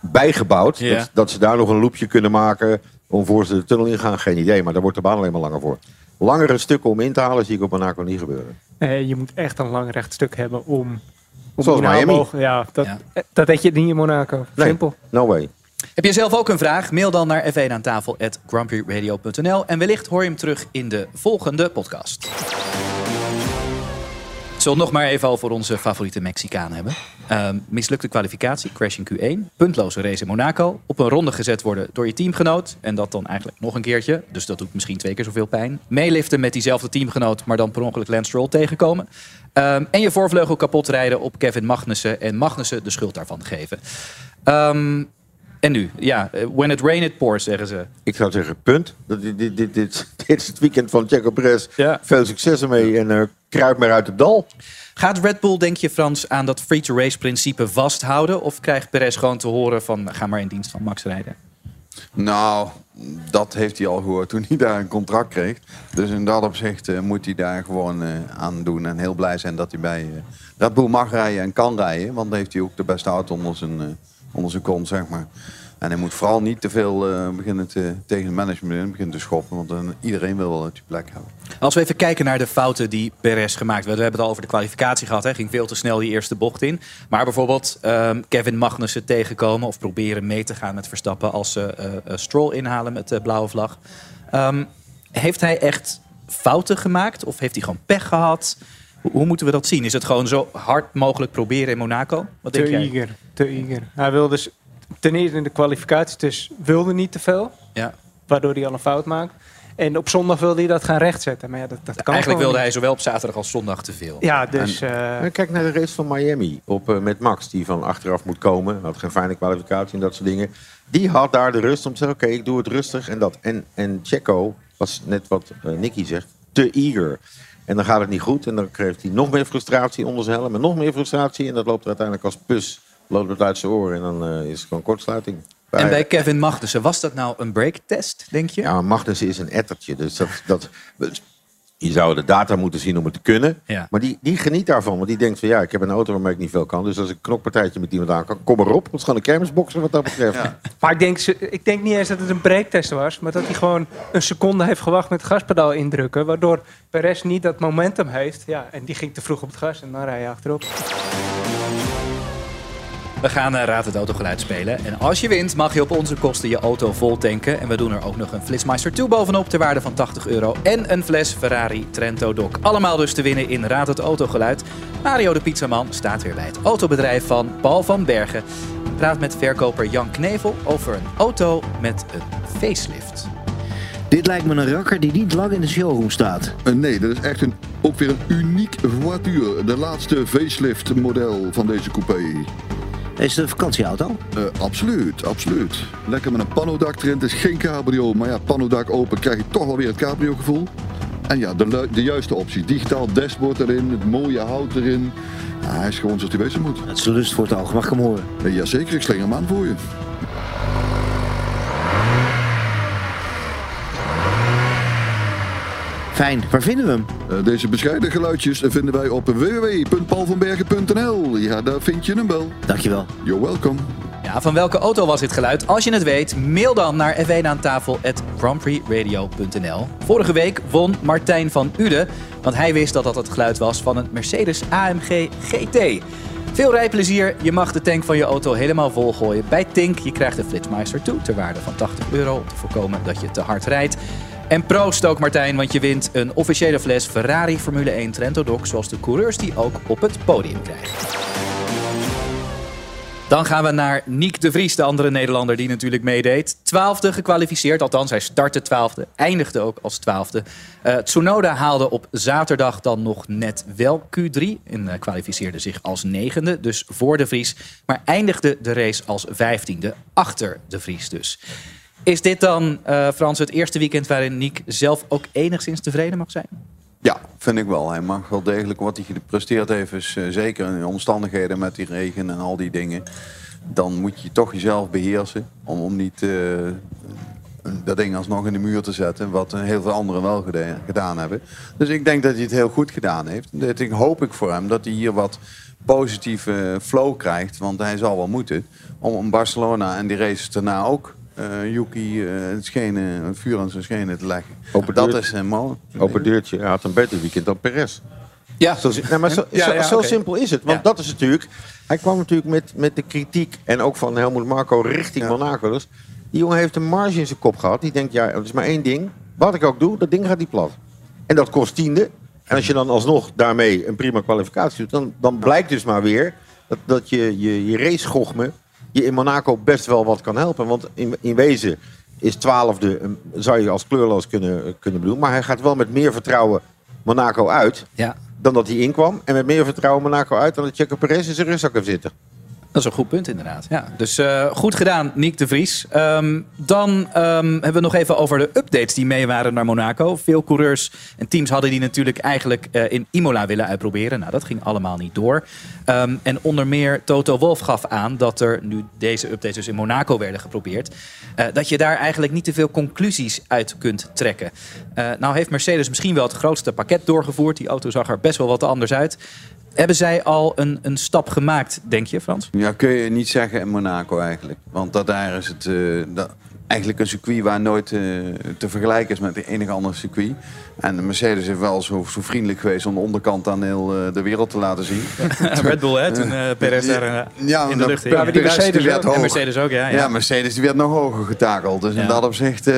bijgebouwd. Ja. Dat, dat ze daar nog een loopje kunnen maken om voor ze de tunnel ingaan. Geen idee, maar daar wordt de baan alleen maar langer voor. Langere stukken om in te halen zie ik op Monaco niet gebeuren. Nee, je moet echt een lang rechtstuk hebben om... om Zoals Miami. mogen- Ja, dat, Ja. dat heb je niet in Monaco. Nee, Simpel. no way. Heb je zelf ook een vraag? Mail dan naar f1 aan tafel en wellicht hoor je hem terug in de volgende podcast. Zullen we nog maar even over onze favoriete Mexicaan hebben. Ehm, mislukte kwalificatie, crash in Q1. Puntloze race in Monaco. Op een ronde gezet worden door je teamgenoot. En dat dan eigenlijk nog een keertje. Dus dat doet misschien twee keer zoveel pijn. Meeliften met diezelfde teamgenoot, maar dan per ongeluk Lance Stroll tegenkomen. Ehm, en je voorvleugel kapot rijden op Kevin Magnussen. En Magnussen de schuld daarvan geven. Ehm, en nu? Ja, eh, when it rain it pours, zeggen ze. Ik zou zeggen, punt. Dat- Dit, dit, dit, dit, <laughs> dit is het weekend van Checo Perez. Ja. Veel succes ermee en eh kruip maar uit het dal. Gaat Red Bull, denk je Frans, aan dat free-to-race principe vasthouden? Of krijgt Perez gewoon te horen van ga maar in dienst van Max rijden? Nou, dat heeft hij al gehoord toen hij daar een contract kreeg. Dus in dat opzicht eh, moet hij daar gewoon eh, aan doen. En heel blij zijn dat hij bij eh, Red Bull mag rijden en kan rijden. Want dan heeft hij ook de beste auto onder zijn, eh, onder zijn kont, zeg maar. En hij moet vooral niet te veel eh, beginnen te, tegen het management in beginnen te schoppen. Want dan, iedereen wil wel uit die plek hebben. Als we even kijken naar de fouten die Perez gemaakt heeft. We hebben het al over de kwalificatie gehad. Hij ging veel te snel die eerste bocht in. Maar bijvoorbeeld ehm, Kevin Magnussen tegenkomen of proberen mee te gaan met Verstappen als ze eh, eh, Stroll inhalen met de blauwe vlag. Ehm, heeft hij echt fouten gemaakt of heeft hij gewoon pech gehad? Hoe, moeten we dat zien? Is het gewoon zo hard mogelijk proberen in Monaco? Wat denk Te jij? eager, te eager. Hij wil dus ten eerste in de kwalificatie dus wilde niet te veel. Ja. Waardoor hij al een fout maakt. En op zondag wilde hij dat gaan rechtzetten. Maar ja, dat, dat kan Eigenlijk wilde hij zowel op zaterdag als zondag te veel. Ja, dus... eh, kijk naar de race van Miami op, eh, met Max, die van achteraf moet komen. Had geen fijne kwalificatie en dat soort dingen. Die had daar de rust om te zeggen, oké, ik doe het rustig en dat. En, en Checo was net wat eh, Nicky zegt, te eager. En dan gaat het niet goed en dan krijgt hij nog meer frustratie onder zijn helm. En nog meer frustratie en dat loopt er uiteindelijk als pus. Loopt het uit zijn oren en dan eh, is het gewoon kortsluiting. En bij Kevin Magnussen, was dat nou een breaktest, denk je? Ja, Magnussen is een ettertje. Dus dat, dat, je zou de data moeten zien om het te kunnen. Ja. Maar die, die geniet daarvan. Want die denkt van ja, ik heb een auto waarmee ik niet veel kan. Dus als ik een knokpartijtje met iemand aan kan, kom erop. Het is gewoon een kermisboxer wat dat betreft. <laughs> Maar ik denk, ze- ik denk niet eens dat het een breaktest was. Maar dat hij gewoon een seconde heeft gewacht met het gaspedaal indrukken. Waardoor Perez niet dat momentum heeft. Ja, en die ging te vroeg op het gas en dan rij je achterop. We gaan eh, Raad het Autogeluid spelen. En als je wint, mag je op onze kosten je auto vol tanken. En we doen er ook nog een Flitsmeister 2 bovenop ter waarde van 80 euro. En een fles Ferrari Trento Doc. Allemaal dus te winnen in Raad het Autogeluid. Mario de Pizzaman staat weer bij het autobedrijf van Paul van Bergen. En praat met verkoper Jan Knevel over een auto met een facelift. Dit lijkt me een rakker die niet lang in de showroom staat. Eh, Nee, dat is echt een, ook weer een uniek voituur. De laatste facelift model van deze coupé. Is het een vakantieauto? Eh, absoluut, absoluut. Lekker met een panodak erin. Het is geen cabrio, maar ja, panodak open krijg je toch wel weer het cabrio gevoel. En ja, de, de juiste optie. Digitaal dashboard erin, het mooie hout erin. Hij is gewoon zoals hij wezen moet. Het is lust voor het oog, mag ik hem horen? Eh, jazeker, ik slinger hem aan voor je. Fijn, waar vinden we hem? Eh, deze bescheiden geluidjes vinden wij op www.paulvanbergen.nl. Ja, daar vind je hem wel. Dankjewel. You're welcome. Ja, van welke auto was dit geluid? Als je het weet, mail dan naar f1 aan tafel Vorige week won Martijn van Uden, want hij wist dat dat het geluid was van een Mercedes AMG GT. Veel rijplezier. Je mag de tank van je auto helemaal volgooien bij Tink. Je krijgt de Flitsmeister toe ter waarde van 80 euro om te voorkomen dat je te hard rijdt. En proost ook Martijn, want je wint een officiële fles Ferrari Formule 1 Trento Doc, zoals de coureurs die ook op het podium krijgen. Dan gaan we naar Niek de Vries, de andere Nederlander die natuurlijk meedeed. Twaalfde gekwalificeerd, althans hij startte twaalfde, eindigde ook als twaalfde. Eh Tsunoda haalde op zaterdag dan nog net wel Q3 en eh, kwalificeerde zich als negende, dus voor de Vries. Maar eindigde de race als vijftiende, achter de Vries dus. Is dit dan, eh, Frans, het eerste weekend waarin Niek zelf ook enigszins tevreden mag zijn? Ja, vind ik wel. Hij mag wel degelijk wat hij gepresteerd heeft. Is, eh, zeker in de omstandigheden met die regen en al die dingen. Dan moet je toch jezelf beheersen. Om, om niet eh, dat ding alsnog in de muur te zetten. Wat heel veel anderen wel geda- gedaan hebben. Dus ik denk dat hij het heel goed gedaan heeft. Dat hoop ik voor hem dat hij hier wat positieve flow krijgt. Want hij zal wel moeten. Om, om Barcelona en die races daarna ook... eh Yuki eh, het schenen, het vuur aan zijn schenen te leggen. Open dat is een mooi. Open deurtje. Hij had een beter weekend dan Perez. Ja, zo, nee, maar zo, Ja, zo, ja, zo oké. simpel is het. Want dat is natuurlijk... Hij kwam natuurlijk met, met de kritiek en ook van Helmut Marco richting Monaco. Dus die jongen heeft een marge in zijn kop gehad. Die denkt, ja, het is maar één ding. Wat ik ook doe, dat ding gaat niet plat. En dat kost tiende. En als je dan alsnog daarmee een prima kwalificatie doet... dan, dan blijkt dus maar weer dat, dat je, je, je racegochme... je in Monaco best wel wat kan helpen. Want in, in wezen is twaalfde, een- zou je als kleurloos kunnen, kunnen bedoelen. Maar hij gaat wel met meer vertrouwen Monaco uit... Ja. dan dat hij inkwam. En met meer vertrouwen Monaco uit... dan dat Checo Perez in zijn rugzak heeft zitten. Dat is een goed punt inderdaad. Ja. Dus eh, goed gedaan, Niek de Vries. Ehm, dan ehm, hebben we nog even over de updates die mee waren naar Monaco. Veel coureurs en teams hadden die natuurlijk eigenlijk eh, in Imola willen uitproberen. Nou, dat ging allemaal niet door. Ehm, en onder meer Toto Wolf gaf aan dat er nu deze updates dus in Monaco werden geprobeerd. eh, dat je daar eigenlijk niet te veel conclusies uit kunt trekken. Nou heeft Mercedes misschien wel het grootste pakket doorgevoerd. Die auto zag er best wel wat anders uit. Hebben zij al een, een stap gemaakt, denk je, Frans? Ja, kun je niet zeggen in Monaco eigenlijk. Want dat daar is het. eh, dat, eigenlijk een circuit waar nooit eh, te vergelijken is met enig ander circuit. En Mercedes is wel zo, zo vriendelijk geweest om de onderkant aan heel eh, de wereld te laten zien. <laughs> Red Bull, hè, toen eh, Perez daar ja, in de lucht hing. Ja, maar die Mercedes werd hoog. Mercedes ook, ja. Ja, ja. Mercedes die werd nog hoger getakeld. Dus Ja. in dat opzicht, eh,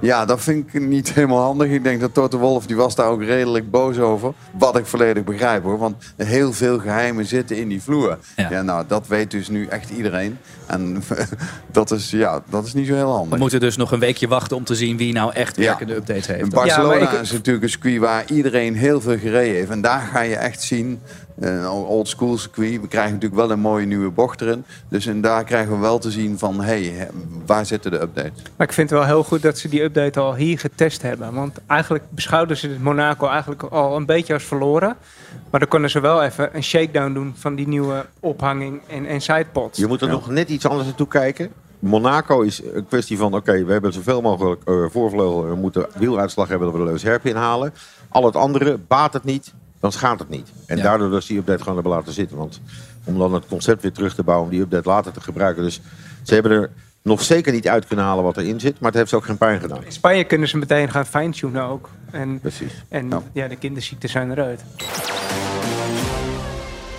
ja, dat vind ik niet helemaal handig. Ik denk dat Toto Wolff, die was daar ook redelijk boos over. Wat ik volledig begrijp hoor. Want heel veel geheimen zitten in die vloer. Ja. nou, dat weet dus nu echt iedereen. En <laughs> dat is, ja, dat is niet zo heel handig. We moeten dus nog een weekje wachten om te zien wie nou echt Ja. werkende updates heeft. In Barcelona Ja, ik- is natuurlijk een circuit waar iedereen heel veel gereden heeft. En daar ga je echt zien, eh, een old school circuit. We krijgen natuurlijk wel een mooie nieuwe bocht erin. Dus en daar krijgen we wel te zien van, hé, hey, waar zitten de updates? Maar ik vind het wel heel goed dat ze die update al hier getest hebben. Want eigenlijk beschouwden ze het Monaco eigenlijk al een beetje als verloren. Maar dan konden ze wel even een shakedown doen van die nieuwe ophanging en, en sidepods. Je moet er nog net iets anders naartoe kijken. Monaco is een kwestie van, oké, we hebben zoveel mogelijk eh, voorvleugel. We moeten wieluitslag hebben dat we de Leus Herp inhalen. Al het andere, baat het niet, dan schaadt het niet. En Ja. daardoor ze die update gewoon hebben laten zitten. Want om dan het concept weer terug te bouwen, om die update later te gebruiken. Dus ze hebben er nog zeker niet uit kunnen halen wat erin zit. Maar het heeft ze ook geen pijn gedaan. In Spanje kunnen ze meteen gaan fine-tunen ook. En, Precies. en ja, de kinderziekten zijn eruit.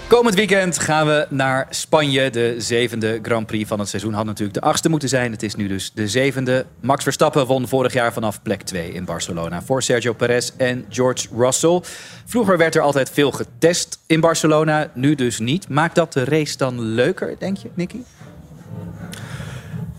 Komend weekend gaan we naar Spanje. De zevende Grand Prix van het seizoen had natuurlijk de achtste moeten zijn. Het is nu dus de zevende. Max Verstappen won vorig jaar vanaf plek 2 in Barcelona voor Sergio Perez en George Russell. Vroeger werd er altijd veel getest in Barcelona, nu dus niet. Maakt dat de race dan leuker, denk je, Nicky?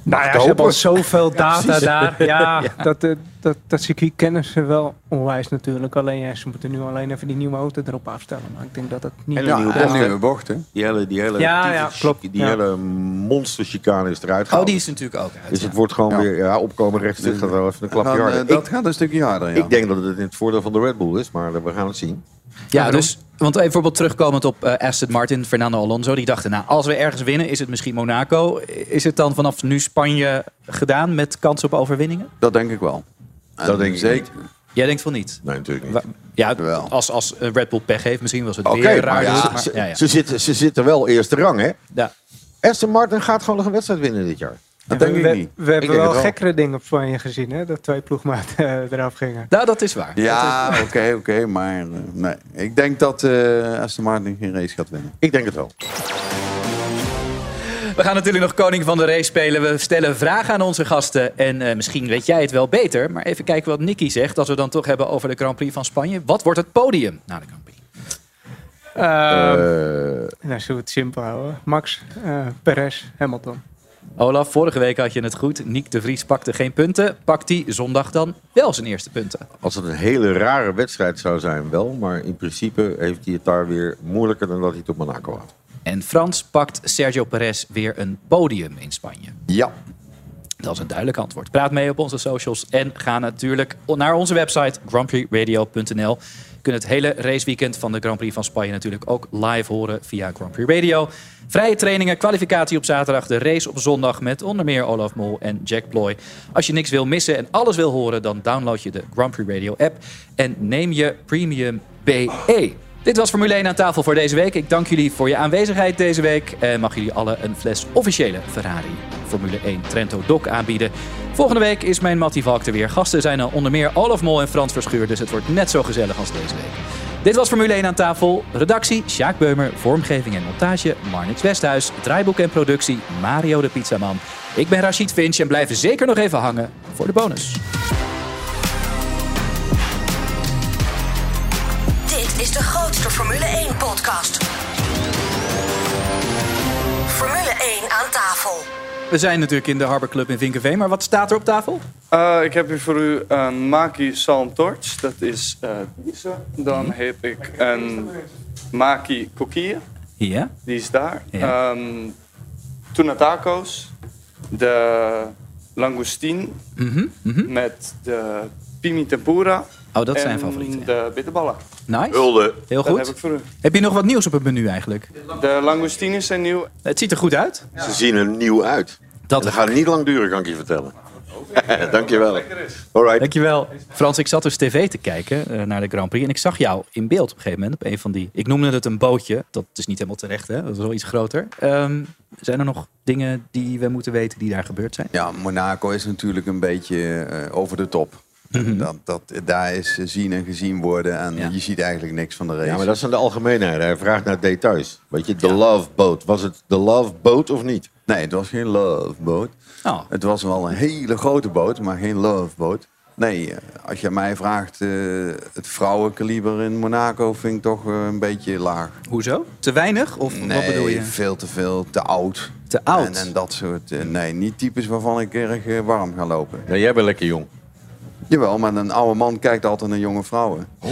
Nou ja, ze hebben zoveel data daar. Ja, <laughs> Ja. Dat, eh, dat, dat circuit kennen ze wel onwijs natuurlijk. Alleen ja, ze moeten nu alleen even die nieuwe auto erop afstellen. Maar ik denk dat het niet... En een Ja, nieuwe en bocht, nieuwe bocht, hè? Die hele, die hele, Ja, die- ja, die- klopt. Die Ja. hele monsterchicane is eruit gehaald. Oh, die is natuurlijk ook uit. Dus het wordt gewoon Ja. weer ja, opkomen rechts. Dit gaat wel even een klapje Dan, eh, harder. dat Ik, gaat een stukje harder, ja. ik denk dat het in het voordeel van de Red Bull is, maar we gaan het zien. Ja, dus, want even bijvoorbeeld terugkomend op eh, Aston Martin, Fernando Alonso. Die dachten, nou, als we ergens winnen, is het misschien Monaco. Is het dan vanaf nu Spanje gedaan met kans op overwinningen? Dat denk ik wel. Dat denk ik zeker. niet. Jij denkt van niet? Nee, natuurlijk niet. Wa- Ja, als, als Red Bull pech heeft, misschien was het weer raar. dus, ze, maar- ze, ja, ja. Ze, zitten, ze zitten wel eerste rang, hè? Ja. Aston Martin gaat gewoon nog een wedstrijd winnen dit jaar. Dat we, denk ik we, niet. we hebben wel gekkere dingen op Spanje gezien, hè? Dat twee ploegmaten eh, eraf gingen. Nou, dat is waar. Ja, oké, oké. maar eh, nee. Ik denk dat eh Aston Martin geen race gaat winnen. Ik denk het wel. We gaan natuurlijk nog Koning van de Race spelen. We stellen vragen aan onze gasten. En eh, misschien weet jij het wel beter. Maar even kijken wat Nicky zegt. Als we dan toch hebben over de Grand Prix van Spanje. Wat wordt het podium na de Grand Prix? Ehm Eh, nou, zullen we het simpel houden? Max, eh Perez, Hamilton. Olaf, vorige week had je het goed. Nick de Vries pakte geen punten. Pakt hij zondag dan wel zijn eerste punten? als het een hele rare wedstrijd zou zijn, wel. Maar in principe heeft hij het daar weer moeilijker dan dat hij het op Monaco had. En Frans pakt Sergio Perez weer een podium in Spanje. Ja. Dat is een duidelijk antwoord. Praat mee op onze socials en ga natuurlijk naar onze website grandprixradio.nl. Je kunt het hele raceweekend van de Grand Prix van Spanje natuurlijk ook live horen via Grand Prix Radio. Vrije trainingen, kwalificatie op zaterdag, de race op zondag met onder meer Olaf Mol en Jack Ploy. Als je niks wil missen en alles wil horen, dan download je de Grand Prix Radio app en neem je Premium BE. Dit was Formule 1 aan tafel voor deze week. Ik dank jullie voor je aanwezigheid deze week. En mag jullie allen een fles officiële Ferrari Formule 1 Trento Doc aanbieden. Volgende week is mijn Mattie Valk er weer. Gasten zijn er onder meer Olaf Mol en Frans Verschuur. Dus het wordt net zo gezellig als deze week. Dit was Formule 1 aan tafel. Redactie Sjaak Beumer. Vormgeving en montage Marnix Westhuis. Draaiboek en productie Mario de Pizzaman. Ik ben Rachid Finch en blijf zeker nog even hangen voor de bonus. Is de grootste Formule 1 podcast. Formule 1 aan tafel. We zijn natuurlijk in de Harbor Club in Vinkenveen. Maar wat staat er op tafel? Uh, ik heb hier voor u een Maki Salm Torch. Dat is uh, deze. Dan heb ik een Maki Coquille. Ja. Die is daar. Ja. Um, tuna tacos. De langoustine. Mhm, mhm. Met de pimi tempura. Oh, dat zijn en favorieten. de bitterballen. Nice. Hulde. Heel Dat goed. heb ik voor u. Heb je nog wat nieuws op het menu eigenlijk? De langoustines zijn nieuw. Het ziet er goed uit. Ze zien er nieuw uit. Dat Dat gaat niet lang duren, kan ik je vertellen. <laughs> Dankjewel. Alright. Dankjewel. Frans, ik zat dus tv te kijken eh, naar de Grand Prix. En ik zag jou in beeld op een gegeven moment. Op een van die. Ik noemde het een bootje. Dat is niet helemaal terecht, hè? Dat is wel iets groter. Ehm, zijn er nog dingen die we moeten weten die daar gebeurd zijn? Ja, Monaco is natuurlijk een beetje eh, over de top. Mhm. dat, dat, daar is zien en gezien worden en je ziet eigenlijk niks van de race. Ja, maar dat zijn de algemeenheden. Hij vraagt naar details. Weet je, de Love Boat. Was het de Love Boat of niet? Nee, het was geen Love Boat. Oh. Het was wel een hele grote boot, maar geen Love Boat. Nee, eh, als je mij vraagt, eh, het vrouwenkaliber in Monaco vind ik toch eh, een beetje laag. Hoezo? Te weinig? Of nee, wat bedoel je? veel te veel, te oud. Te oud? En, en dat soort, nee, niet types waarvan ik erg warm ga lopen. Nee, jij bent lekker jong. Jawel, maar een oude man kijkt altijd naar jonge vrouwen. Oh.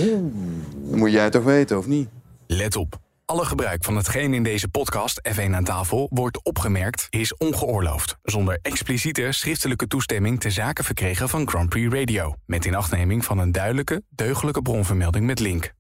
Dat moet jij toch weten, of niet? Let op. Alle gebruik van hetgeen in deze podcast F1 aan tafel wordt opgemerkt is ongeoorloofd. Zonder expliciete schriftelijke toestemming te zaken verkregen van Grand Prix Radio. Met inachtneming van een duidelijke, deugdelijke bronvermelding met link.